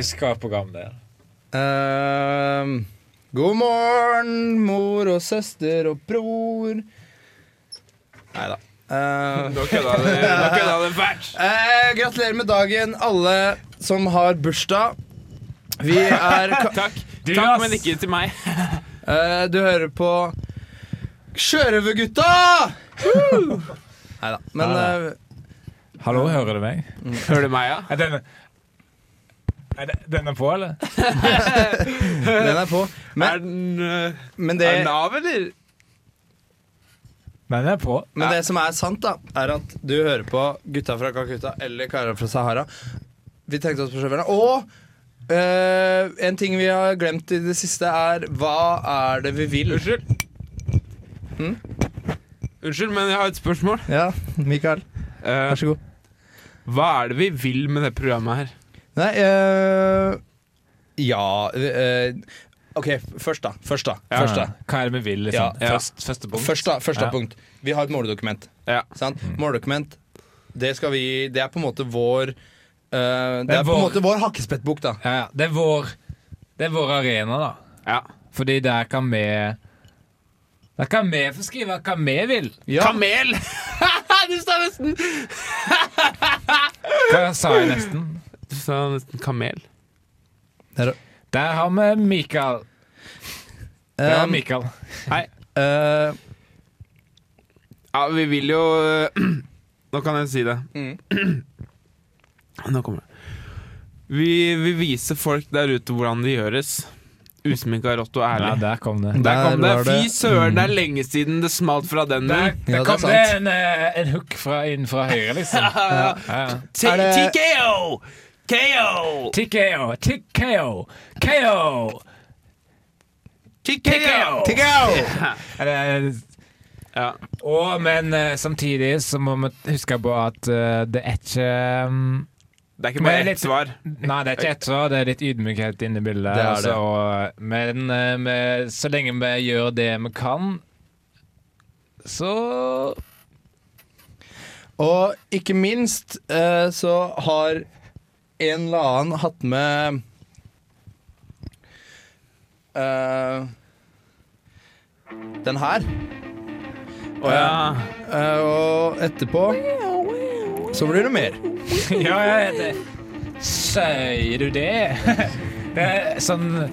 Husk hva program det er. Uh, god morgen, mor og søster og bror. Nei da. Uh, da nå kødda det fælt. Uh, gratulerer med dagen, alle som har bursdag. Vi er Takk, Du, Takk ass. men ikke til meg. eh, Du hører på Sjørøvergutta! Nei da. Men eh, Hallo, hører du meg? Hører du meg, ja? Er denne er det- den er på, eller? den er på. er Men, den, øh, men, det, er den av, eller? Den er på. men det som er sant, da, er at du hører på Gutta fra Kakuta eller Karer fra Sahara. Vi tenkte oss på sjåførene. Og Uh, en ting vi har glemt i det siste, er hva er det vi vil? Unnskyld. Hm? Unnskyld, men jeg har et spørsmål. Ja, Mikael. Uh, Vær så god. hva er det vi vil med det programmet her? Nei uh, Ja eh, OK, først, da. Først, da. Ja. Først, da. Hva er det vi vil? Liksom? Ja, ja. Først, første punkt. Først da, første Ja. punkt. Vi har et måledokument. Ja. Sant? Måledokument, det skal vi Det er på en måte vår eh, Det Det er på en måte vår hakkespettbok, da. Ja, ja. Det er vår Det er vår arena, da. Ja. Fordi der kan vi Der kan vi få skrive hva vi vil. Ja. Kamel! du sa nesten Hva sa jeg nesten? Du sa nesten kamel. Der, Der har vi Mikael. Der har Um, Mikael. Hei. Uh, Ja, vi vil jo Nå kan jeg si det. Mm. Nå kommer det. Vi vil vise folk der ute hvordan det gjøres. Usminka, rått og Ja, ærlig. der kom det. Der Der kom det. det. Fy søren, det er lenge siden det smalt fra den Der, der Ja, det kom det sant. en, eh, en hook fra, inn fra høyre, liksom. Ja, ja. TKO! KO! TKO, TKO, KO. TKO! Er Ja. Og, men eh, samtidig så må vi huske på at eh, det er ikke um, Det er ikke bare ett svar. Nei, det er ikke ett svar, det er litt ydmykhet inne i bildet. Det er det. altså, og, men med, så lenge vi gjør det vi kan, så Og ikke minst eh, så har en eller annen hatt med uh, den her. Å ja. Uh, og etterpå så blir det mer. Ja, ja, det Sier du det? Det er sånn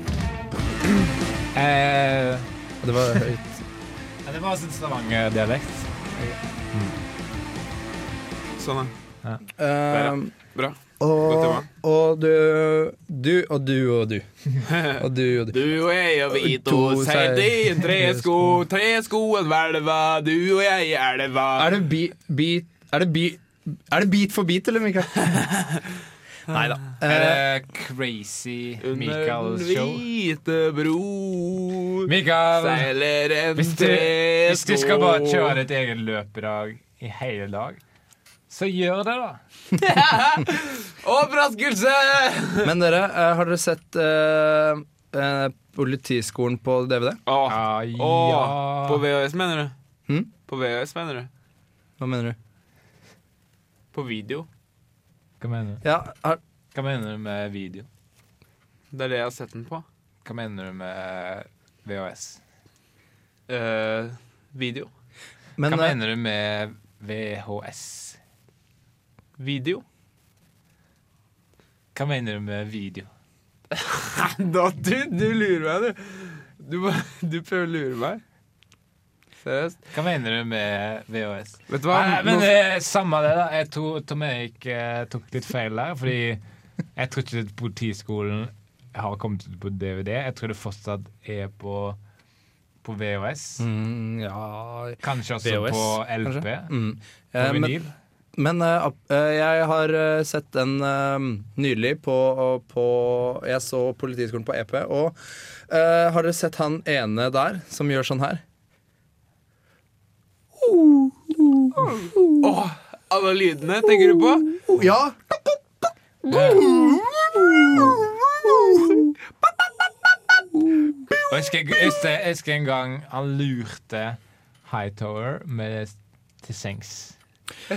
eh, Det var høyt. ja, Det var sånn Stavanger-dialekt. Sånn, ja. Eh, Bra. Og, og du Du og du og du. Og du og du. Du og jeg og vi to seilte i en tresko, treskoen hvelva, du og jeg i elva. Er det bi... bi Er det beat Er det beat for beat, eller, Mikael? Nei da. Er det crazy Under den hvite bro Mikael, seiler en hvis du, hvis du skal bare kjøre ditt eget løpedag i hele dag, så gjør det, da. Overraskelse! Men dere, eh, har dere sett uh, uh, Politiskolen på DVD? Åh, Ja, åh, ja. På VHS, mener du? Hmm? På VHS, mener du? Hva mener du? På video. Hva mener du? Ja, er... Hva mener du med video? Det er det jeg har sett den på. Hva mener du med VHS? Uh, video. men Hva eh, mener du med VHS? Video? Hva mener du med video? Da, du, du lurer meg, du. Du, du prøver å lure meg. Seriøst. Hva mener du med VHS? Vet du hva? Nei, men Nå- eh, samme det, da. Jeg tror Tom Erik eh, tok litt feil der. Fordi jeg tror ikke Politiskolen har kommet ut på DVD. Jeg tror det fortsatt er på, på VHS. mm, Ja Kanskje også VHS, på LP. Mm. På Eh, men vinyl. men ap- eh, jeg har sett den uh, nylig på, på Jeg så Politiskolen på EP. Og har dere sett han ene der som gjør sånn her? Åh, alle lydene tenker du på? Ja! Og jeg husker, jeg husker, jeg husker en gang han lurte Hightower med til sengs.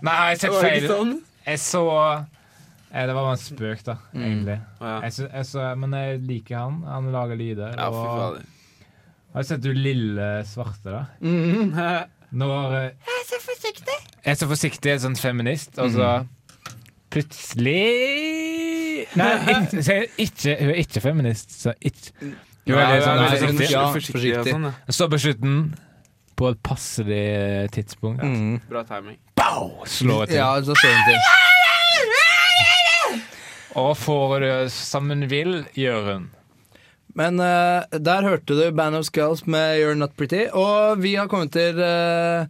Nei, jeg har sett Var det feil. ikke sånn? Jeg så eh, Det var bare en spøk, da, egentlig. Mm. ja. Jeg så, jeg så, men jeg liker han. Han lager lyder. Ja, fy og. Har du sett du lille svarte, da? Mhm. Når eh, Jeg er så forsiktig. Jeg er så forsiktig, sånn feminist, og så plutselig Nei, ikke, ikke, hun er ikke feminist, så ikke Hun er litt sånn forsiktig. ja, forsiktig sånn, ja. Står på slutten på et passelig tidspunkt. Mhm. Bra timing. Bow! Slår til. Ja, så slår hun til. Og får det som hun vil, gjør hun. Men uh, der hørte du Band of Skulls med You're Not Pretty. Og vi har kommet til, uh,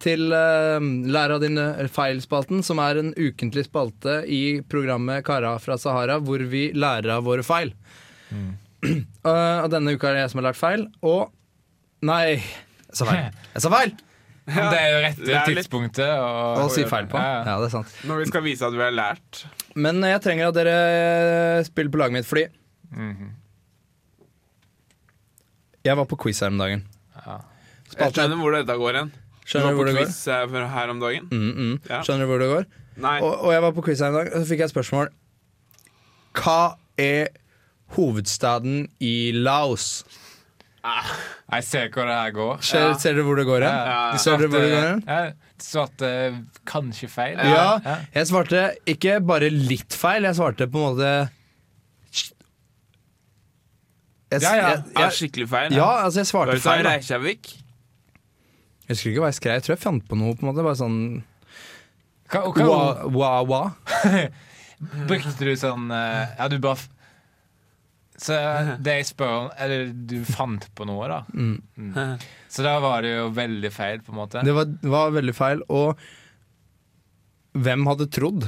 til uh, Lær av dine feil-spalten, som er en ukentlig spalte i programmet Kara fra Sahara, hvor vi lærer av våre feil. Mm. og denne uka er det jeg som har lært feil. Og Nei, jeg sa feil. Jeg sa feil! Ja, det er jo rett det er tidspunktet å Å si feil på. Ja. Ja, det er sant. Når vi skal vise at vi har lært. Men jeg trenger at dere spiller på laget mitt, fordi Mhm. Jeg var på quiz her om dagen. Ja. Jeg skjønner hvor dette går hen. Skjønner du var hvor på det går? Jeg var på quiz her om dagen. Mm, mm. Ja. Skjønner du hvor det går? Nei. Og, og jeg var på quiz her en dag, og så fikk jeg et spørsmål. Hva er hovedstaden i Laos? Jeg ser hvor det her går. Ser, Ja. ser dere hvor det går hen? Ja. Du Ser dere hvor det går hen? Ja, svarte kanskje feil. Ja. Jeg svarte ikke bare litt feil, jeg svarte på en måte jeg, Ja, ja. Jeg, Er skikkelig feil. ja, altså jeg svarte feil. da. Reykjavik? Jeg husker ikke hva jeg skrev. Jeg tror jeg fant på noe. på en måte Bare sånn Hva, hva, wa, wa, wa. Brukte du sånn eh, Ja, du bare Så det jeg spør om Eller du fant på noe, da? Mm. Så da var det jo veldig feil, på en måte. Det var, var veldig feil. Og hvem hadde trodd?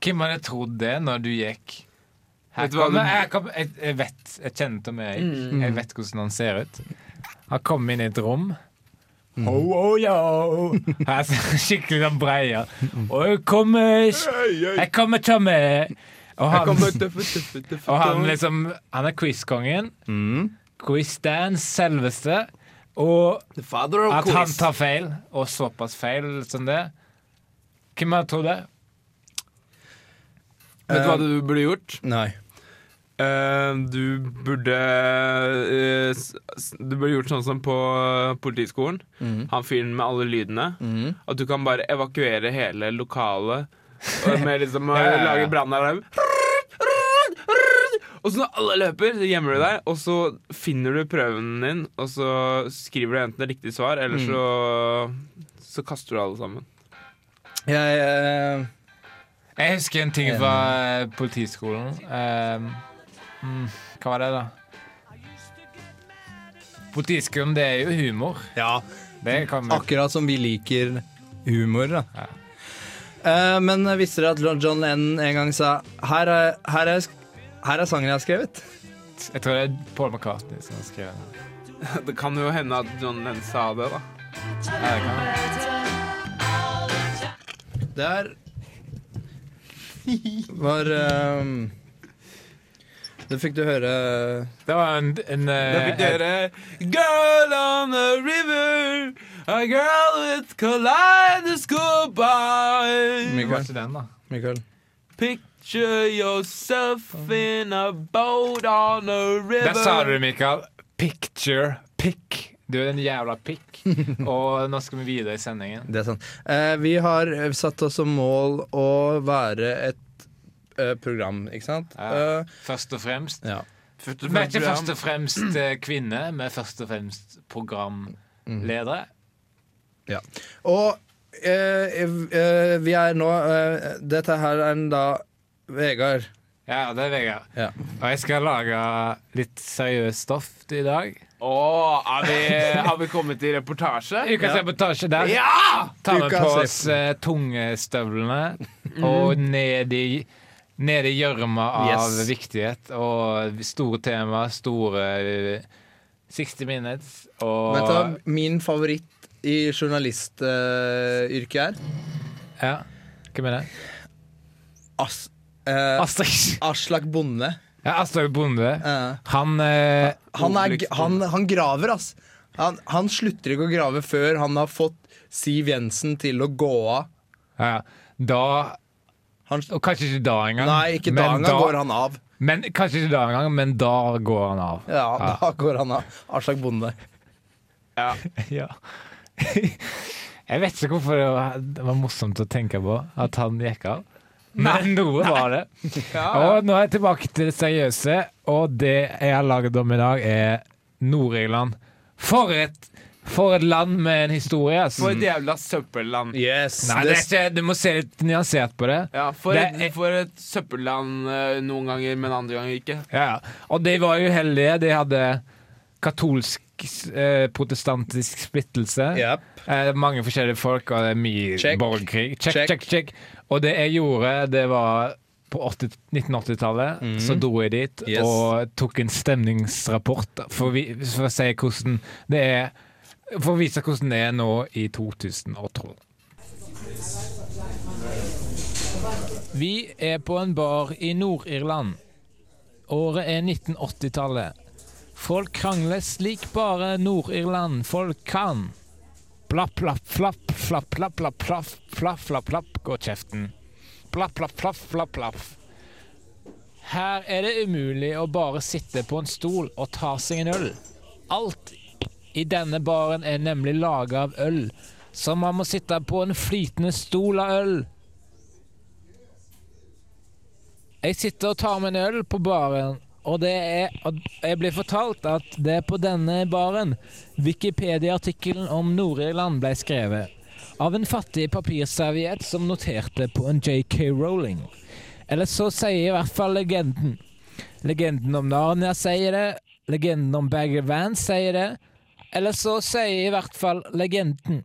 Hvem hadde trodd det når du gikk Vet du hva jeg, kom, jeg, jeg vet Jeg kjenner til meg. Mm. Jeg vet hvordan han ser ut. Han kom inn i et rom. Ho, ho, yo. Her ser han skikkelig sånn breia. Og jeg kommer Jeg kommer meg Og han, og han liksom Han er quizkongen. Mm. Quiz-dance, selveste. Og The father at han tar feil, og såpass feil som det Hvem hadde trodd det? Vet du hva du burde gjort? Nei. Eh, du burde eh, s- Du burde gjort sånn som på eh, politiskolen. Mm. Han fyren med alle lydene. Mm. At du kan bare evakuere hele lokalet med liksom å Ja, ja, ja. lage brannalarm. Og så når alle løper, så gjemmer du deg, og så finner du prøven din, og så skriver du enten riktig svar, eller så Så kaster du alle sammen. Jeg jeg, Jeg husker en ting fra eh, politiskolen. Um, mm, hva var det, da? Politiskolen, det er jo humor. Ja, Det kan vi akkurat som vi liker humor, da. Ja. Uh, men visste dere at John- John Lennon en gang sa Her er, her er, her er sangen jeg har skrevet. Jeg tror det er Paul McCartney som har skrevet den. Det kan jo hende at John Lennon sa det, da. Ja, det kan. er var um, Det fikk du høre Det var en, en eh, Da fikk du høre Girl on the river, a girl with kaleidoscope eyes. Mikael. den, da. Mikael. Picture yourself in a boat on a river. Der sa du det, Mikael. Picture pick. Du er en jævla pikk. Og nå skal vi videre i sendingen. Det er sant. Eh, vi har eh, satt oss som mål å være et eh, program, ikke sant? Ja. Eh, Først og fremst. ja. Først Vi er ikke først og fremst eh, kvinne, vi er først og fremst programledere. Ja. Og eh, eh, vi er nå eh, Dette her er en da Vegard. Ja, det er Vegard. Ja. Og jeg skal lage litt seriøst stoff i dag. Åh, har, vi, har vi kommet i reportasje? Ukas Ja. reportasje der. Ja! Ta med på oss eh, tungestøvlene og ned i ned i gjørma av Yes. viktighet og store tema, store eh, 60 minutes og Vet du hva min favoritt i journalistyrket er? ja. Hvem er det? As, eh, Aslak Bonde. Ja, Aslak Bonde. Eh, Han eh, han, er, han, han graver, ass. Han, han slutter ikke å grave før han har fått Siv Jensen til å gå av. ja, Da Han, Og kanskje ikke da engang. nei, ikke da engang går han av. Men, kanskje ikke da engang, men da går han av. Ja, da går han av. Aslak Bonde. Ja. Ja. Jeg vet ikke hvorfor det var, det var morsomt å tenke på at han gikk av. Men noe var det. Og nå er jeg tilbake til det seriøse, og det jeg har laget om i dag, er Nord-Irland. For et, for et land med en historie, altså. For et jævla søppelland. Yes. Nei, det er ikke, du må se litt nyansert på det. Ja, for, Det et, for et søppelland eh, noen ganger, men andre ganger ikke. Ja, og de var jo heldige. De hadde katolsk, eh, protestantisk splittelse. Yep. Eh, mange forskjellige folk, og det er mye Check. borgerkrig. Check, Check. check, check. Og det jeg gjorde, det var på 80 1980-tallet så dro jeg dit Yes. og tok en stemningsrapport for, vi, for å si hvordan det er For å vise hvordan det er nå i 2012. Vi er på en bar i Nord-Irland. Året er 1980-tallet. Folk krangler slik bare Nord-Irland folk kan. Plapp, plapp, flapp, flapp, plapp, plapp, flapp, flapp, plapp, plapp, går kjeften. Plapp, plapp, flapp, plapp, flapp. Her er det umulig å bare sitte på en stol og ta seg en øl. Alt i denne baren er nemlig laga av øl, så man må sitte på en flytende stol av øl. Jeg sitter og tar meg en øl på baren, og er og Jeg blir fortalt at det er på denne baren Wikipedia-artikkelen om Nord-Irland ble skrevet. Av en fattig papirserviett som noterte på en JK Rowling. Eller så sier i hvert fall legenden. Legenden om Narnia sier det. Legenden om Bagger Vance sier det. Eller så sier i hvert fall legenden.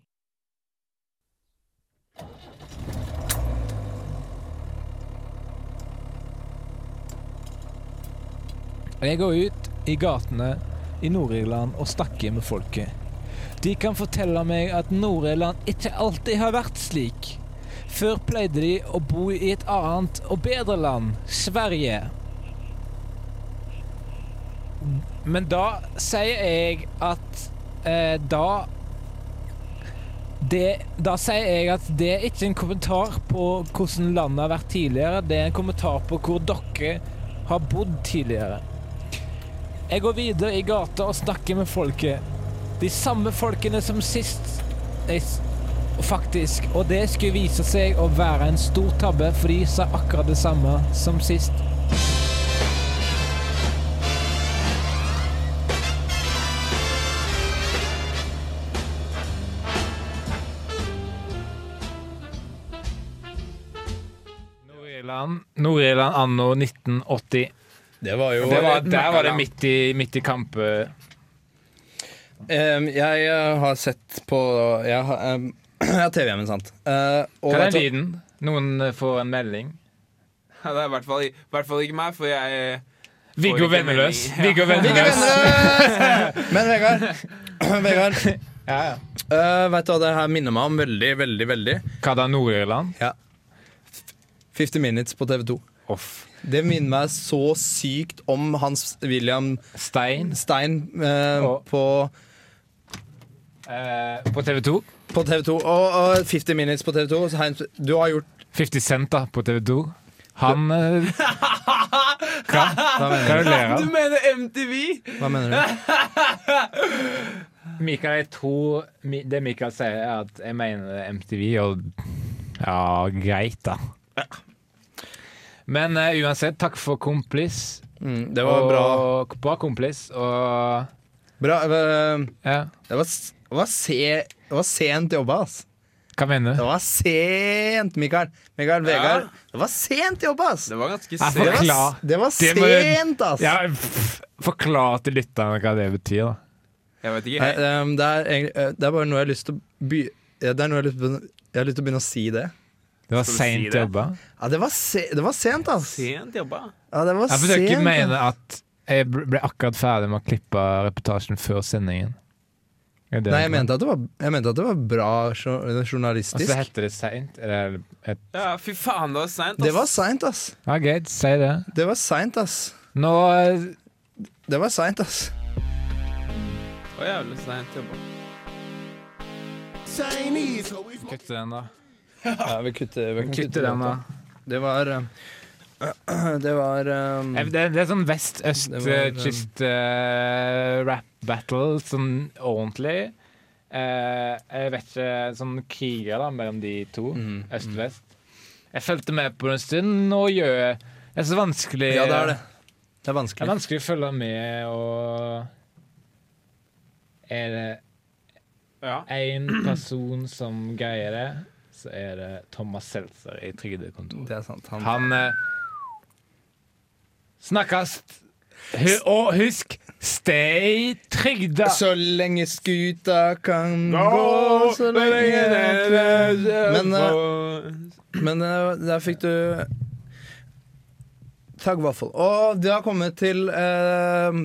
Jeg går ut i gatene i Nord-Irland og snakker med folket. De kan fortelle meg at Nord-Irland ikke alltid har vært slik. Før pleide de å bo i et annet og bedre land, Sverige. Men da sier jeg at eh, da det, Da sier jeg at det er ikke en kommentar på hvordan landet har vært tidligere, det er en kommentar på hvor dere har bodd tidligere. Jeg går videre i gata og snakker med folket. De samme folkene som sist. Jeg, faktisk. Og det skulle vise seg å være en stor tabbe, for de sa akkurat det samme som sist. Nord-Irland anno 1980. Det var jo Det var, der var det midt i, midt i kamp... Um, Jeg eh, har sett på Jeg har, um, har TV-hjemmen, sant. Uh, og Hva er den lyden? Noen får en melding. Ja, det er i hvert fall, i hvert fall ikke meg, for jeg Viggo Venneløs. Ja. Viggo Venneløs. Men Vegard, Vegard Ja, ja. uh, Vet du hva det her minner meg om veldig, veldig, veldig? Hva da, Nord-Irland? 50 Minutes på TV2. Off. Det minner meg så sykt om Hans William Stein Stein eh, Og- på, eh, på TV 2. på TV2. Og, og 50 Minutes på TV2. Så Heinz, du har gjort 50 Cent da, på TV 2. Han eh, Hva? Hva Hva mener er du ler Du mener MTV? Hva mener du? Mikael, jeg tror Det Mikael sier, er at jeg mener MTV, og Ja, greit, da. Men uh, uansett, takk for komplis. Mm, det var bra. Og, bra komplis, og bra Uh, Ja. det, var, det, var se, det var sent jobba, ass. Hva mener du? Det var sent, Mikael. Mikael Vegard. Det var sent jobba, ass. Det var ganske sent. Det var, det var sent, ass. Ja, Forklar til lytterne hva det betyr, da. Jeg vet ikke. Nei, ehm, det, er, egentlig- eh, det er bare noe jeg har lyst til å by Det er noe Jeg har lyst til å begynne å si det. Det var seint si jobba. Ja, det var, se, det var sent, ass. Sent jobba. Ja, det var Jeg forsøker sent, å mene at jeg ble akkurat ferdig med å klippe reportasjen før sendingen. Det Nei, jeg mente at det var, jeg mente at det var bra journalistisk. Og så journalistisk. heter det seint? Et Ja, fy faen, det var seint. ass. Det var seint, ass. Ja, greit, si det. Det var seint, ass. Nå Det var seint, ass. Det var jævlig seint jobba. Kutt den, da. Ja, vi kutter, vi kan Kutte den, da. Det var eh, Det var um, Eh, Det, det er sånn vest-øst-kyst-rap-battle, sånn ordentlig. Uh, jeg vet ikke Sånn kriger da mellom de to. mm, Øst-vest. Jeg fulgte med på det en stund, Nå gjør Det er så vanskelig Ja, det er det. Det er vanskelig. Det er vanskelig. å følge med, og Er det Ja. person som greier det, så er det Thomas Seltzer i Trygdekontoret. Det er sant. Han, Han eh, Snakkes! Og husk, stay trygda! Så lenge skuta kan gå, så lenge Men, Men eh, der fikk du taggvaffel. Og det har kommet til eh,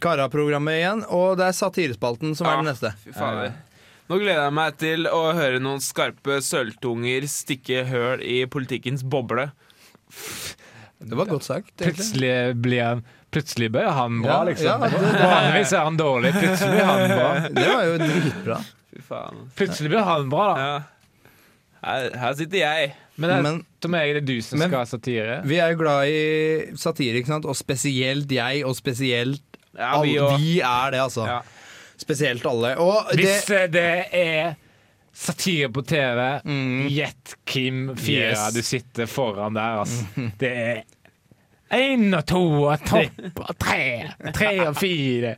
Kara-programmet igjen, og det er satirespalten som er den neste. Fy fader. Nå gleder jeg meg til å høre noen skarpe sølvtunger stikke høl i politikkens boble. Det var godt sagt. egentlig. Plutselig blir han Plutselig blir han bra, Ja, liksom. Vanligvis er han dårlig. Plutselig blir han bra. Det var jo dritbra. Fy faen. Plutselig blir han bra, da. Ja. Her, her sitter jeg. Men, det, Men Tom Erik, det er du som Men- skal ha satire. vi er jo glad i satire, ikke sant? og spesielt jeg, og spesielt Ja, vi alle. Vi er det, altså. ja. Spesielt alle. Og Hvis det eh, det er satire på TV, Mm. Kim fire Yes. du sitter foran der, altså. Det er én og to og topp og tre. Tre og fire.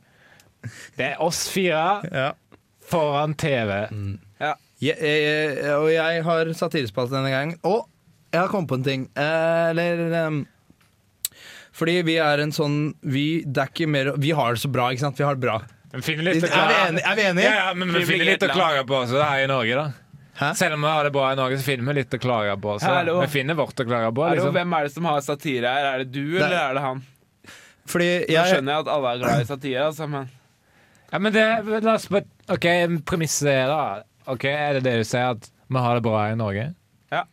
Det er oss fire ja. foran TV. Jeg, jeg, og jeg har satirespalte denne gangen. Og jeg har kommet på en ting. Eh, eller um, Fordi vi er en sånn vi, det er ikke mer, vi har det så bra, ikke sant? Vi har det bra. Men finner Er litt vi å klage enige? Er vi enige? Ja, ja, men vi Vi finner litt å klage på også her i Norge, da. Hæ? Selv om vi har det bra i Norge, så finner vi litt å klage på. Så Hallo. vi finner vårt å klage på. Hallo, Liksom. hvem er det som har satire her? Er det du, eller er det han? Fordi Nå jeg skjønner jeg at alle er glad i satire, altså, men Ja, men det, la oss bare OK, premisset er da Ok, Er det det du sier, at vi har det bra i Norge? Ja.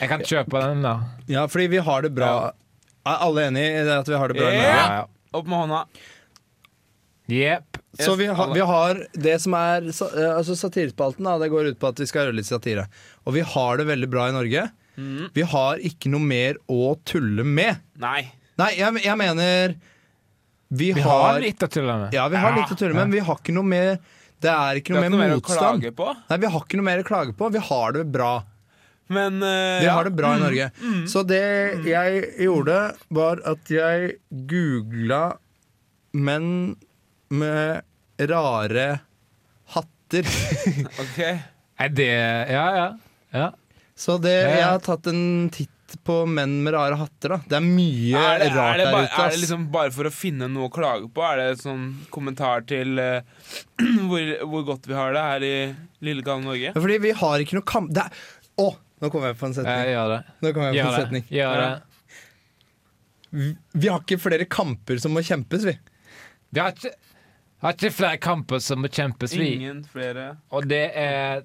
Jeg kan kjøpe den, da. Ja, fordi vi har det bra. Er alle enige i det at vi har det bra? i Norge? Ja. Opp med hånda. Jepp. Så vi, har- vi har det som er eh, Altså Satirespalten da, det går ut på at vi skal gjøre litt satire. Og vi har det veldig bra i Norge. Mm. Vi har ikke noe mer å tulle med. Nei. Nei, jeg, jeg mener Vi, Vi har, har litt å tulle med. Ja, vi har litt å tulle med, men vi har ikke noe mer Det er ikke noe mer ikke noe mer motstand. Nei, vi har ikke noe mer å klage på. Vi har det bra. Men uh, Vi ja. har det bra i Norge. Så det jeg gjorde, var at jeg googla menn med rare hatter. Ok. Er det Ja, ja. ja. Så det, jeg har tatt en titt på menn med rare hatter. da Det er mye Er det, rart er, det der ute. er det liksom bare for å finne noe å klage på? Er det sånn kommentar til uh, hvor, hvor godt vi har det her i lille gamle Norge? Fordi vi har ikke noe kamp... Det er, å, nå kom jeg på en Jeg setning. gjør det. Nå kom jeg på Gjør en det. setning. Gjør det. Vi, vi har ikke flere kamper som må kjempes, vi. Vi har ikke, har ikke flere kamper som må kjempes, vi. Ingen flere Og det er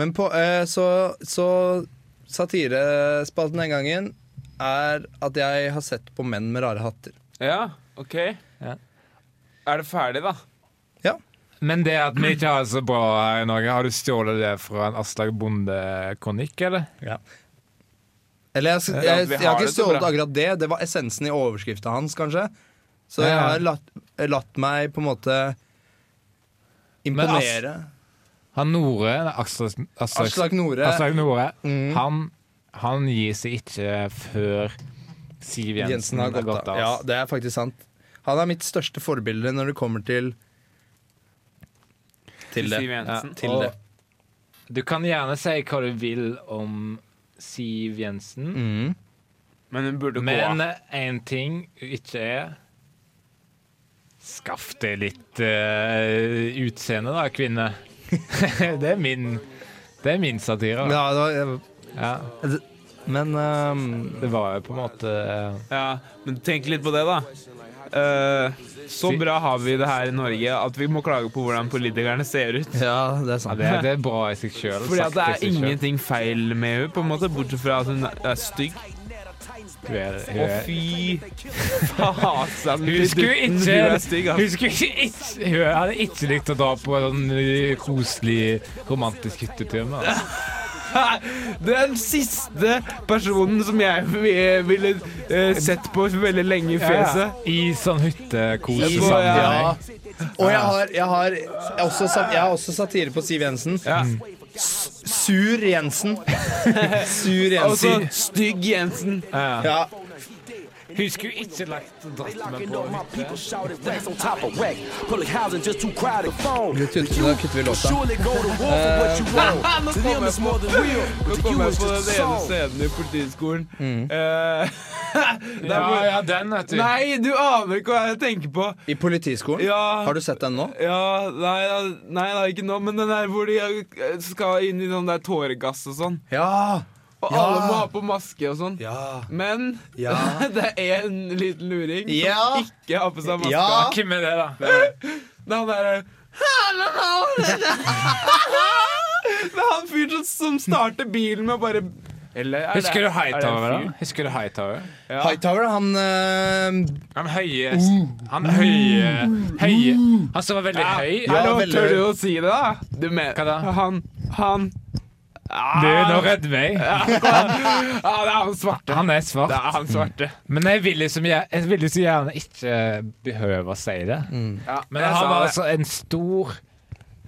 Men på, eh, så, så satirespalten den gangen er at jeg har sett på menn med rare hatter. Ja, OK. Ja. Er det ferdig, da? Ja. Men det at vi ikke har det så bra her i Norge, har du stjålet det fra en Aslak Bonde-kronikk, eller? Eller jeg, jeg, Ja, jeg, har har ikke stjålet akkurat det. Det var essensen i overskrifta hans, kanskje. Så jeg har latt, latt meg på en måte imponere. Han Nore, Aslak, Aslak, Aslak Nore. Aslak Nore Mm. han, han gir seg ikke før Siv Jensen, Jensen har gått av. Ja, det er faktisk sant. Han er mitt største forbilde når det kommer til Til det. Siv Jensen. Til Og det. Du kan gjerne si hva du vil om Siv Jensen, Mm. Men hun burde gå men én ting hun ikke er Skaff deg litt uh, utseende, da, kvinne. det er min Det er min satire. Ja, det var, Ja. Men um, Det var jo på en måte uh, Ja, men tenk litt på det, da. Uh, så bra har vi det her i Norge at vi må klage på hvordan politikerne ser ut. Ja, det er ja, sant. det, det er bra i seg sjøl. Fordi at det er ingenting feil med henne, på en måte, bortsett fra at hun er stygg. Hun er, Å, fy faen. Hun skulle ikke- Hun er stygg, hun, skulle ikke, hun hadde ikke likt å dra på en sånn koselig, romantisk hyttetur med. Altså. Den siste personen som jeg vi- ville eh, sett på veldig lenge i fjeset. I sånn I- sammen. ja. Og jeg har, jeg, har også, sat- jeg har også satire på Siv Jensen. Ja. Sur Jensen. Sur Og så Stygg Jensen. Ja. Hun skulle ikke lagt dratt meg på hytte. shouted tynte on top of rack. Public housing just too crowded. Phone. Da kutter, vi låta. Want. Nå kommer kom jeg på-. Nå kom jeg på den ene scenen i politiskolen. Mm. Uh, Ja, ja, den, vet du. Nei, du aner ikke hva jeg tenker på. I Politiskolen. Ja, Har du sett den nå? ja nei, da- nei ikke nå, men den der hvor de eh, skal inn i sånn der tåregass og sånn. Ja. Og Ja. alle må ha på maske og sånn. Ja. Men Ja. det er en liten luring Ja. som ikke har på seg maske. Ja. Hvem er det, da? Det er han derre Det er han fyren som, som starter bilen med å bare Eller er Husker du er Hightower, da? Husker du Hightower? Ja. Hightower, han uh, Han høye Han høye Høye Han som var veldig høy. Ja, veldig- tør du å si det, da? Du mener, Hva da? Han Han Du, nå redder meg. Ja, det er han svarte. Han er Det svart. er han svarte. Men jeg vil så, vil så gjerne ikke behøve å si det. Ja, Men jeg han var det. altså en stor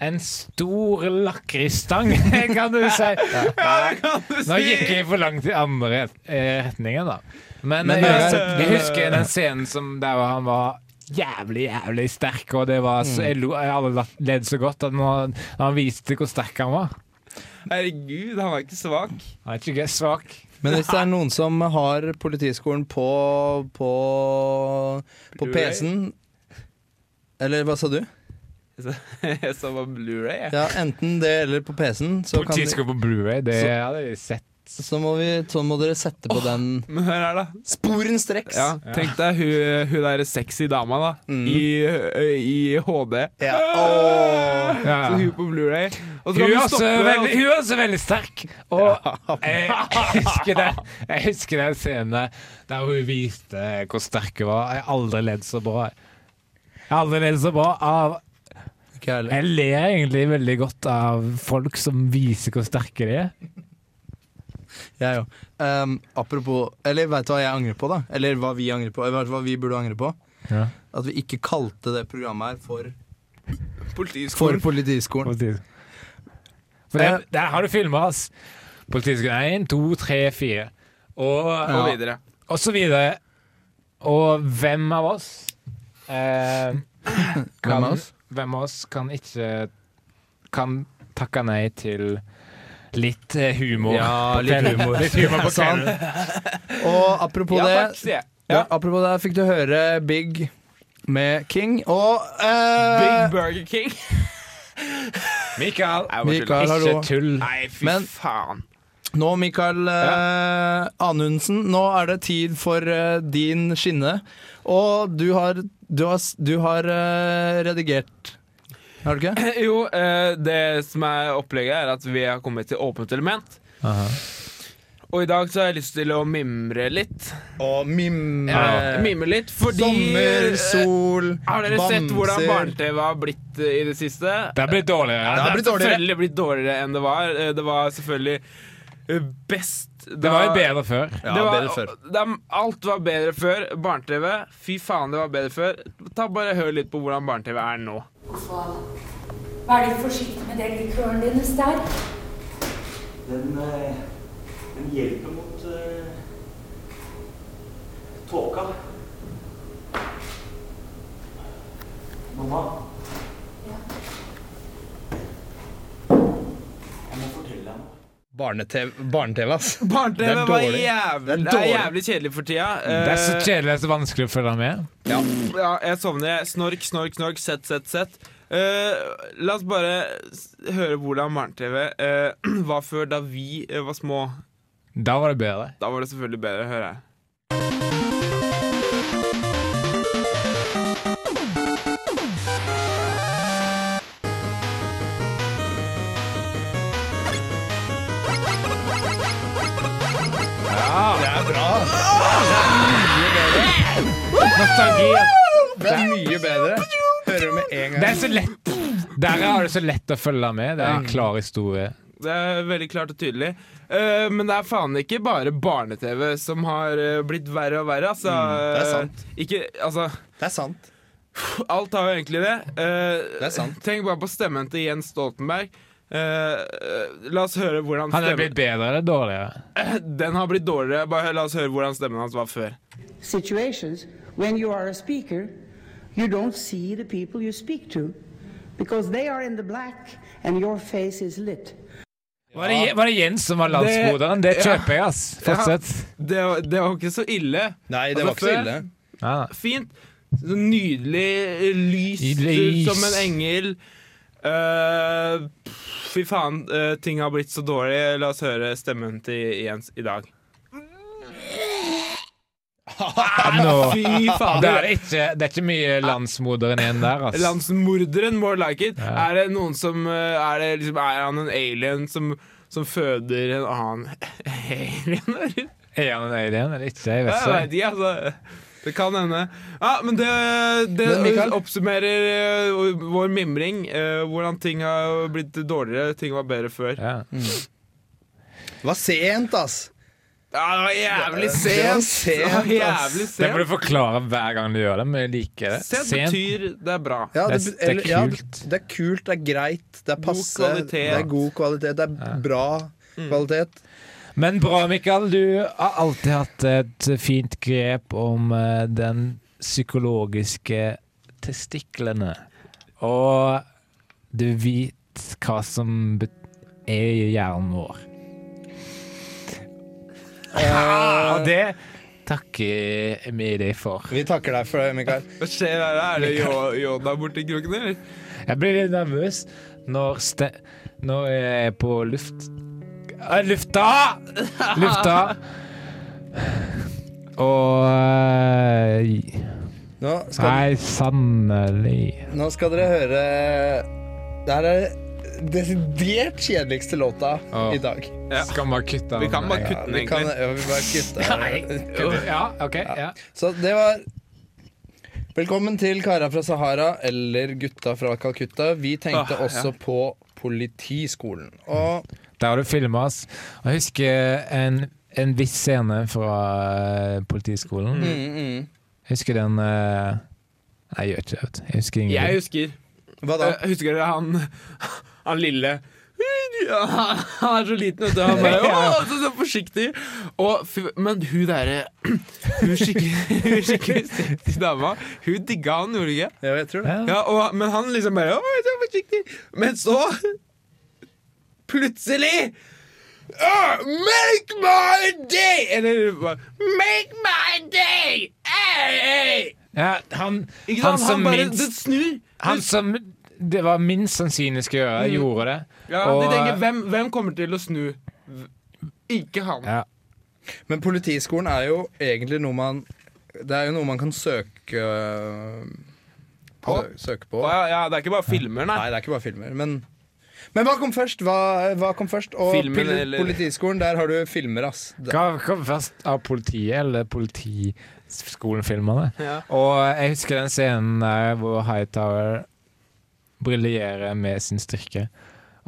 En stor lakrisstang, kan du si. Ja, kan du Nå gikk jeg for langt i andre eh, retningen, da. Men, Men jeg, uansett, jeg husker den scenen som der han var jævlig, jævlig sterk, og det var så, jeg lo, jeg alle la- ledd så godt at når han viste hvor sterk han var. Herregud, han er ikke svak. Han er ikke svak. Men hvis det er noen som har Politiskolen på På, på PC-en Eller hva sa du? Jeg sa bare Blu-ray. Ja, Enten det eller på PC-en, så, kan de- Politisko på Blu-ray, det Så- hadde jeg sett. Så, må vi, så må dere sette på den Men hør her, da. sporenstreks. Ja, tenk deg hun, hun derre sexy dama, da. Mm. I, i HD. Ja. Oh. Ja. Så hun på Blu-ray. Og Hun er, også veldig, hun er også veldig sterk. Og jeg husker det. jeg husker den scenen der hun viste hvor sterk hun var. Jeg har aldri ledd så bra. Jeg har aldri ledd så bra av jeg. Jeg ler egentlig veldig godt av folk som viser hvor sterke de er. Jeg òg. Um, apropos Eller veit du hva jeg angrer på, da? Eller hva vi angrer på? Eller hva vi burde angre på? Ja. At vi ikke kalte det programmet her for, for Politiskolen. Politiskolen. For der, der har du filma oss. Politiskolen 1, 2, 3, 4. Og, Og videre. og så videre. Og hvem av oss eh, Hvem av oss? hvem av oss kan ikke Kan takke nei til litt eh, humor? Ja, litt humor. litt humor på sånn. Og apropos Ja det takk, ja, Apropos det, fikk du høre Big med King. Og uh, Big Burger King. Mikael, Mikael, hallo. ikke tull. Nei, fy Men- faen. Nå, Mikael uh, Anundsen, nå er det tid for uh, din skinne. Og du har, du har, du har redigert Har du ikke? Jo, eh, det som er opplegget, er at vi har kommet til åpent element. Og i dag så har jeg lyst til å mimre litt. Å, mimre. Ja, mime litt, fordi Sommer, sol, sol, Har dere sett hvordan bamser. barne-TV har blitt eh, i det siste? Det har blitt dårligere. Ja, Det har blitt dårligere. selvfølgelig blitt dårligere enn det var. Eh, Det var selvfølgelig eh, Det var jo bedre før. Ja, det var, bedre før. det er- alt var bedre før. Barne-TV, fy faen, det var bedre før. Ta bare Hør litt på hvordan barne-TV er nå. Vær litt forsiktig med den likøren din, Stein. Den, eh, den hjelper mot uh, tåka. Mamma? Ja. Jeg må fortelle deg noe. Barne-TV, barne-TV, ass. Barne-TV er var dårlig. jævlig, Det er det er jævlig kjedelig for tida. Det er så kjedelig, kjedelig og så vanskelig å følge med. Ja, jeg sovner. Snork, snork, snork, sett, sett, sett. Uh, la oss bare høre hvordan barne-TV uh, var før da vi uh, var små. Da var det bedre. Da var det selvfølgelig bedre, hører jeg. Nostalgi. Det er mye bedre. Hører du med en Det er så lett. Der er det så lett å følge med. Det er en klar historie. Det er veldig klart og tydelig. Uh, men det er faen ikke bare barne-TV som har eh, blitt verre og verre. Altså, det er sant. eh, Ikke, altså, Det er sant. alt har jo egentlig det. Uh, Det er sant. Tenk bare på stemmen til Jens Stoltenberg. Eh, eh, la oss høre hvordan Han er blitt bedre eller dårligere? Den har blitt dårligere. Bare la oss høre hvordan stemmen hans var før. situations when you are a speaker, you don't see the people you speak to because they are in the black and your face is lit. Var det, var det Jens som var landsmoderen? Det det kjøper jeg, ass. Fortsett. Det, var- det var ikke så ille. Nei, det Altså, var ikke så ille. Ja. Fint. Så nydelig, lyst Lys. som en engel. Uh, fy faen, uh, ting har blitt så dårlig. La oss høre stemmen til Jens i dag. Fy faen. Det er, ikke, det er ikke mye landsmoderen igjen der, ass. Landsmorderen, more like it. Er det noen som eh, Er, det liksom, er han en alien som, som føder en annen alien? eller? Er han en alien eller ikke? Jeg vet ikke. ikke, altså. Det kan hende. Ja, men det, det Men Mikael? oppsummerer eh, vår mimring. eh, hvordan ting har blitt dårligere. Ting var bedre før. Ja. Det var sent, ass. Ja, det var jævlig sent! sent, Det var jævlig sent. Det må du forklare hver gang du gjør det, men jeg liker det. Sent Sent. betyr det er bra. Ja, Det er- det er eller- ja, det er kult, det er greit, det er passe. kvalitet. Det er god kvalitet, det er bra kvalitet. Men bra, Mikael. Du har alltid hatt et fint grep om eh, den psykologiske testiklene. Og du vet hva som er i hjernen vår. Og det takker vi deg for. Vi takker deg for det, Mikael. Hva skjer her? Er det Yo- Yoda borti kroken, eller? Jeg blir litt nervøs når, ste når jeg er på luft... Eh, Lufta! Lufta! Og eh, Nå skal, Nei, sannelig. nå skal dere høre Det her er desidert kjedeligste låta oh. i dag. Ja. Skal vi bare kutte Vi kan bare kutte den, vi kan egentlig. ja, vi bare kutte Ja, okay, Ja. Så det var Velkommen til Kara fra Sahara eller Gutta fra Calcutta. Vi tenkte ja. også på Politiskolen. Og Der har du filma oss. Jeg husker en, en viss scene fra eh, Politiskolen. mm, mm. Jeg husker den uh... Nei, jeg gjør ikke det. Jeg husker Jeg husker Hva da? Jeg husker dere han, han lille Ja, Han er så liten, vet du. Han bare, Å, så, så forsiktig. Og, men hun derre Hun skikkelig, skikkelig sexy dama, hun digga han, gjorde hun ikke? Ja, jeg tror det. Ja. Og, men han liksom bare Å, så forsiktig. Men så Plutselig «Åh, Make my day! Eller Make my day! Hey, hey! Ja, han, han, han som Han bare minst snur. Han som det var minst sannsynlig skal gjøre, gjorde det. Ja, Og- de tenker, hvem, hvem kommer til å snu? Ikke han. Ja. Men Politiskolen er jo egentlig noe man Det er jo noe man kan søke på. På? Søke på. Ja, ja, det er ikke bare filmer, nei. Nei, det er ikke bare filmer. Men, men hva kom først? Hva, hva kom først? Og Filmen, eller- Politiskolen, der har du filmer, ass. Hva kom først av politiet eller politiskolen-filmene? Ja. Og jeg husker den scenen der hvor Hightower briljerer med sin styrke.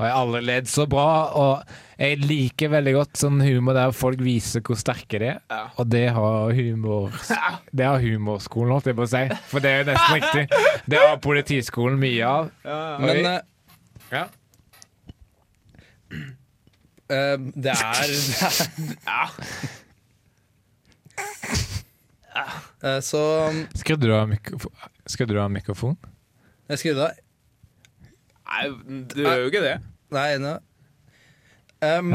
Og jeg har aldri ledd så bra. Og jeg liker veldig godt sånn humor der folk viser hvor sterke de er. Ja. Og det har humor Det har humorskolen, holdt jeg på å si. For det er jo nesten riktig. Det har politiskolen mye av. Men Oi. eh, Ja. Uh, det er, det er uh, Så Skrudde du av mikrofon? Skrudde du av mikrofon? Jeg skrudde av. Nei, du gjør jo ikke det. Nei, enig. Um,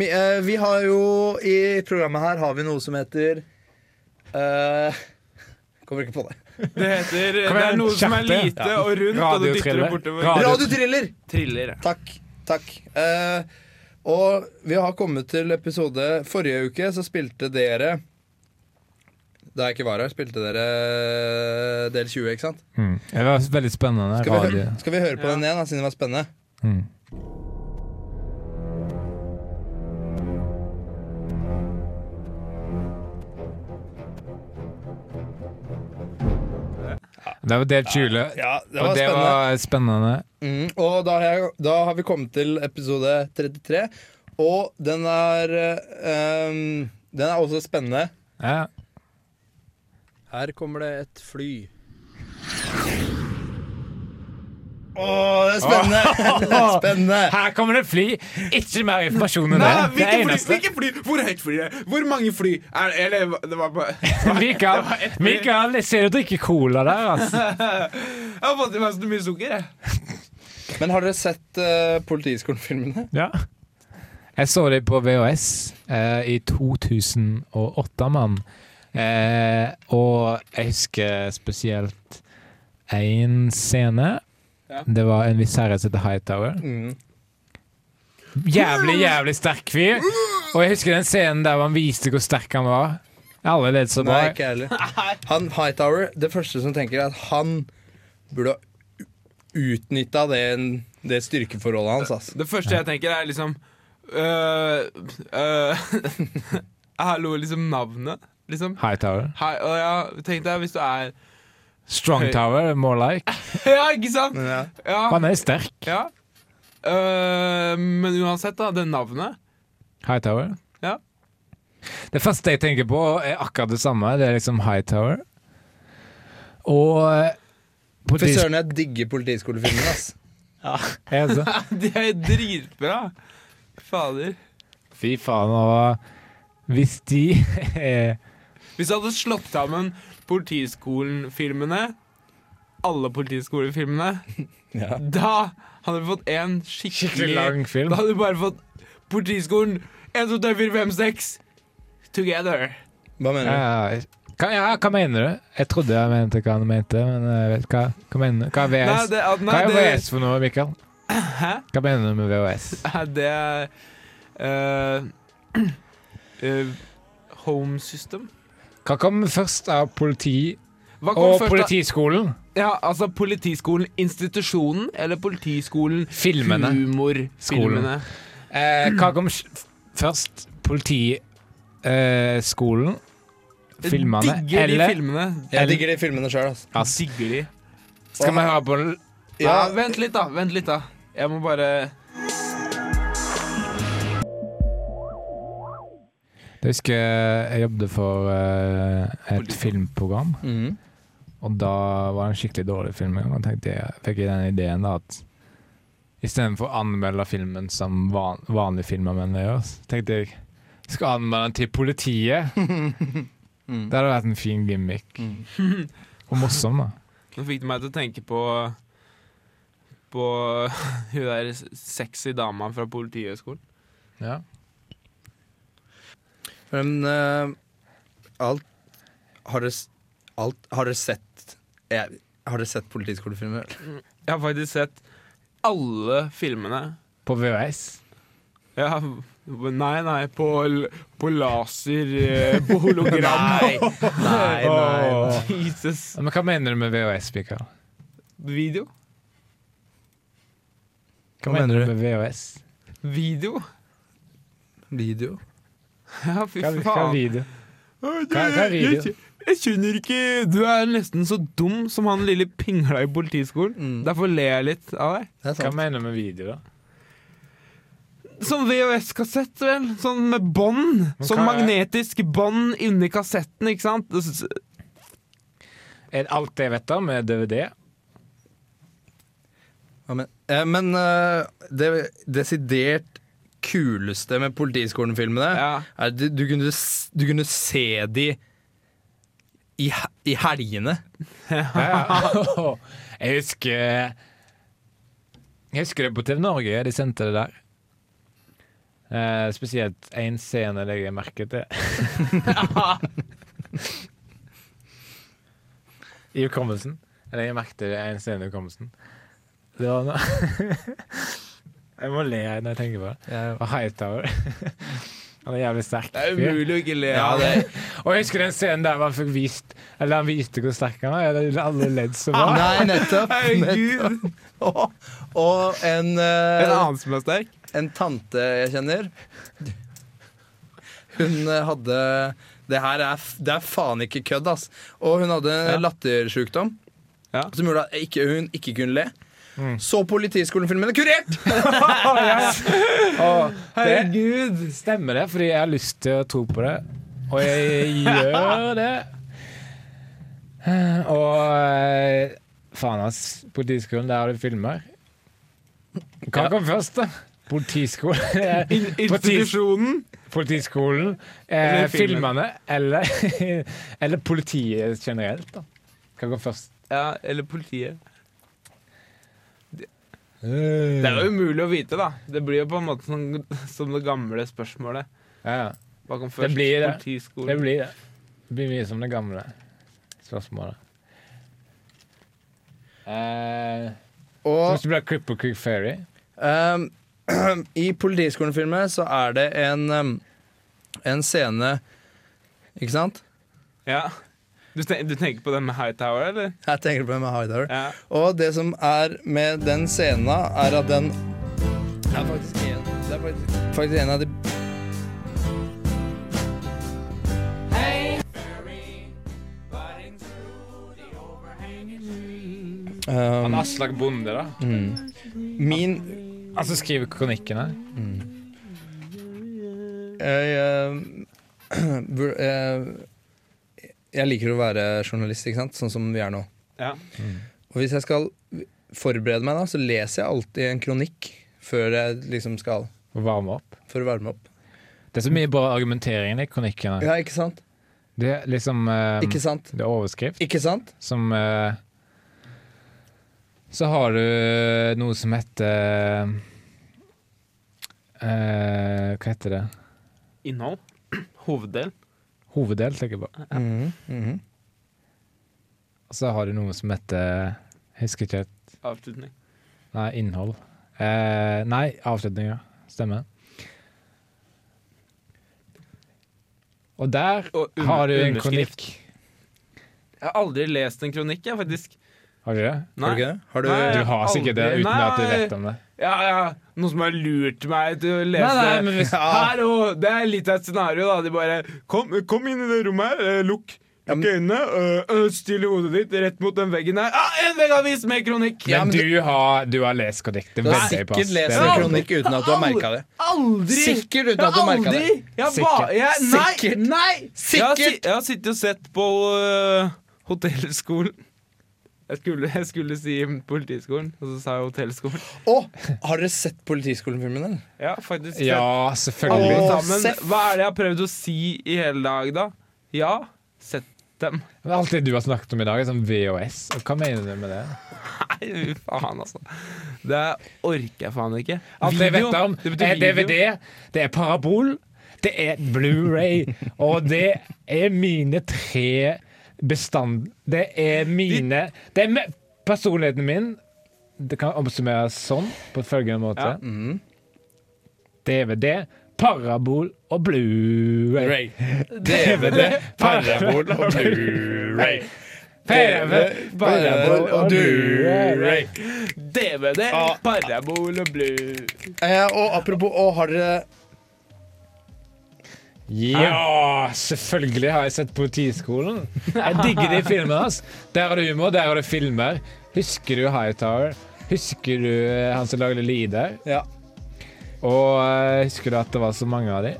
vi, uh, vi har jo I programmet her har vi noe som heter uh, Kommer ikke på det. Det heter Det er noe som er lite Ja. og rundt, og du dytter det bortover. Radio- Radiotriller! Triller. Takk. takk. Uh, Og vi har kommet til episode Forrige uke så spilte dere Da jeg ikke var her, spilte dere del 20, ikke sant? Mm. Det var veldig spennende. Skal vi, høre, skal vi høre på den igjen, da, siden det var spennende? Mm. Det var delt 20, Ja, det og det spennende. var spennende. Mm, og da har, jeg, da har vi kommet til episode 33, og den er eh, um, Den er også spennende. Ja. Her kommer det et fly. Å, det er spennende! Det er spennende. Her kommer det fly! Ikke mer informasjon enn Nei, det. Hvilke fly, hvilke fly? Hvor høyt fly? er det? Hvor mange fly? Er, eller det var bare Mikael. Mikael, jeg ser du drikker cola der, altså. Jeg har fått i meg så mye sukker, jeg. Men har dere sett uh, Politiskolen-filmene? Ja. Jeg så det på VHS uh, i 2008, mann. Eh, og jeg husker spesielt én scene. Ja. Det var en viss herre som heter Hightower. Mm. Jævlig, jævlig sterk fyr. Og jeg husker den scenen der han viste hvor sterk han var. Alle ledd så bra. Nei, ikke heller. Han Hightower, det første som tenker, er at han burde ha utnytta det, det styrkeforholdet hans. Altså. Det første jeg tenker, er liksom øh, øh, Hallo, liksom navnet. Liksom. Hightower. High, og ja, tenk deg hvis du er Strong Tower, more like. Ja, ikke sant? Ja. Ja. Han er sterk. ja. Uh, men uansett, da. Det navnet. Hightower. Ja. Det første jeg tenker på, er akkurat det samme. Det er liksom Hightower. Og eh, Fy søren, jeg digger politiskolefilmen. ass. Er det så? Det er dritbra. Fader. Fy faen, og hvis de er Hvis du hadde slått sammen Politiskolen-filmene, alle Politiskolen-filmene, Ja. da hadde vi fått en skikkelig, Skikkelig lang film. Da hadde du bare fått Politiskolen 1, 2, 3, 4, 5, 6 together. Hva mener du? ja, hva, ja, hva mener du? Jeg trodde jeg mente hva han mente, men jeg vet hva, hva mener du? Hva er Nei, det, at- nei, Hva er VHS for noe, Mikael? Hæ? Hva mener du med VHS? Det er uh, uh, Home system. Hva kom først av politi Hva kom og politiskolen? Ja, altså Politiskolen institusjonen eller Politiskolen Filmene. humorfilmene? Eh, hva kom først? Politiskolen? Eh, skolen? filmene? Digger de Eller filmene. Jeg digger de filmene sjøl. altså. Digger de. Skal vi høre på den? Ja, Ja, vent litt, da. Vent litt, da. Jeg må bare Jeg husker jeg jobbet for eh, et filmprogram, Mhm. og da var det en skikkelig dårlig film. Og tenkte jeg, fikk jeg den ideen da at istedenfor å anmelde filmen som van, vanlige menn gjør, så tenkte jeg skal anmelde den til politiet. Det hadde vært en fin gimmick. Og morsom, da. Nå fikk du meg til å tenke på På hun der sexy dama fra Politihøgskolen. Ja. Men uh, alt Har dere alt, Har dere sett jeg, Har dere sett politiskolefilmer? Jeg har faktisk sett alle filmene. På VHS. Ja, nei, nei, på, på laser eh, På hologram. Nei, nei, nei. Oh. Jesus. Men hva mener du med VHS, Mikael? Video? Hva, Hva mener mener du med VHS? Video? Video? Ja, fy faen. hva er video? Hva er video? Jeg, jeg skjønner ikke Du er nesten så dum som han lille pingla i politiskolen. Mm. Derfor ler jeg litt av deg. Er Hva mener du med video, da? Sånn VHS-kassett, vel? Sånn med bånd. Sånn er- magnetisk bånd inni kassetten, ikke sant? Er Er det jeg vet om, med DVD? Ja, men eh, men eh, det desidert kuleste med Politiskolen-filmene Ja. er at du, du, kunne, du kunne se de i, i helgene. Ja. Jeg husker Jeg husker det på TV Norge, de sendte det der. Eh, spesielt én scene legger jeg merket til. I hukommelsen. Jeg merket det én en scene i hukommelsen. Det var noe Jeg må le når jeg tenker på det. Og Hightower. Han er jævlig sterk. Det er umulig å ikke le av det, Og jeg husker den scenen der han fikk vist Eller han viste hvor sterk han var. Jeg alle ledd så bra. nei, nettopp. Nettopp. Og, og en, uh, En annen som er sterk. en tante jeg kjenner Hun eh, hadde Det her er, det er faen ikke kødd, ass. Og hun hadde Ja. lattersjukdom Ja. som gjorde at ikke, hun ikke kunne le. Mm. Så Politiskolen-filmen er kurert! Herregud. stemmer det, fordi jeg har lyst til å tro på det. Og jeg gjør det. Og eh, faen, ass. Politiskolen, der har du filmer. Hva kom først, da? Politiskolen? eh, institusjonen. Politiskolen, eh, filmene eller, eller politiet generelt, da. Hva går først? Ja, eller politiet. Det er jo umulig å vite, da. Det blir jo på en måte som, som det gamle spørsmålet. Ja, ja. Hva kom først? blir det. Det blir det. Det blir mye som det gamle spørsmålet. Eh, Og du det blir Cripple Creek Ferry Um, I Politiskolen-filmen så er det en, um, en scene Ikke sant? Ja. Du, ten du tenker på den med Hightower, eller? Jeg tenker på den med Hightower. Ja. Og det som er med den scenen, er at den er faktisk en, Det er faktisk, faktisk en av de Han um, Aslak Bonde, da. mm. Min Han som skriver kronikkene. jeg, uh, eh, jeg liker å være journalist, ikke sant? sånn som vi er nå. Ja. Og hvis jeg skal forberede meg, da, så leser jeg alltid en kronikk før jeg liksom skal Og varme opp. For å varme opp. Det er så mye bra argumentering i kronikkene. Ja, ikke sant? Det er liksom eh, Ikke sant? Det er overskrift Ikke sant? som eh, Så har du noe som heter eh, Hva heter det? Innhold. Hoveddel. Hoveddel, tenker jeg på. Ja. Mm -hmm. Og så har du noe som heter Jeg husker ikke helt. Avslutning. Nei, innhold. Eh, nei, ja. Stemmer. Og der Og har du en underskrift. kronikk. Jeg har aldri lest en kronikk, jeg, faktisk. Har du det? Nei. Har du ikke det? Har du Nei. Du har sikkert det uten uten at du vet om det. Ja, ja. Noen som har lurt meg til å lese Nei, nei, men hvis- Her og Det er litt av et scenario, da. De bare Kom, kom inn i det rommet her. eh, Lukk. Ja, Lukk øynene. øh, øh, Still hodet ditt rett mot den veggen her. Ah, en veggavis med kronikk! Ja, Men men du har, du har lest kronikk. Du har sikkert lest en kronikk uten at du har merka det. Aldri! Sikkert uten at du har merka det. Jeg Sikkert. jeg, nei! Sikkert. Jeg har, jeg har sittet og sett på uh, hotellskolen. Jeg skulle, jeg skulle si politiskolen, og så sa jeg hotellskolen. Å, har dere sett Politiskolen-filmen, eller? Ja, faktisk. Ja, selvfølgelig. Åh. sammen. Hva er det jeg har prøvd å si i hele dag, da? Ja, sett dem. Men Alt det du har snakket om i dag, er sånn VHS. Og hva mener du med det? Nei, faen, altså. Det orker jeg faen ikke. Alt jeg Video, vet om, det betyr er video. DVD, det er parabol, det er Blu-ray, og det er mine tre bestand... Det er mine Det er personligheten min. Det kan oppsummeres sånn, på følgende måte. Ja. Mhm. DVD, parabol og Blu-ray. DVD, parabol og Blu-ray. PV, parabol og Blu-ray. DVD, parabol og blue. Eh, og apropos, å, har dere Ja, selvfølgelig har jeg sett Politiskolen. Jeg digger de filmene. hans. Der har du humor, der har du filmer. Husker du Hightower? Husker du eh, han som lagde Lider? Ja. Og eh, husker du at det var så mange av de?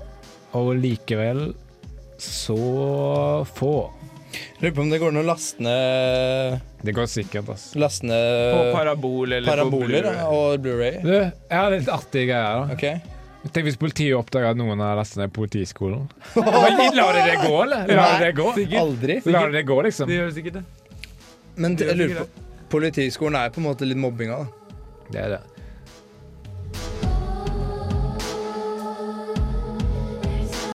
Og likevel så få. Lurer på om det går an å laste ned, Det går sikkert, ass. laste På ned parabol eller paraboler på blue. og Blu-ray. Du, jeg har litt artige greier. da. Ok. Tenk hvis politiet oppdager at noen har lastet ned Politiskolen. Lar de det gå, eller? Lar de det gå? Aldri. Lar de det gå, liksom? De gjør sikkert det. Men jeg lurer på Politiskolen er på en måte litt mobbinga, da. Det er det.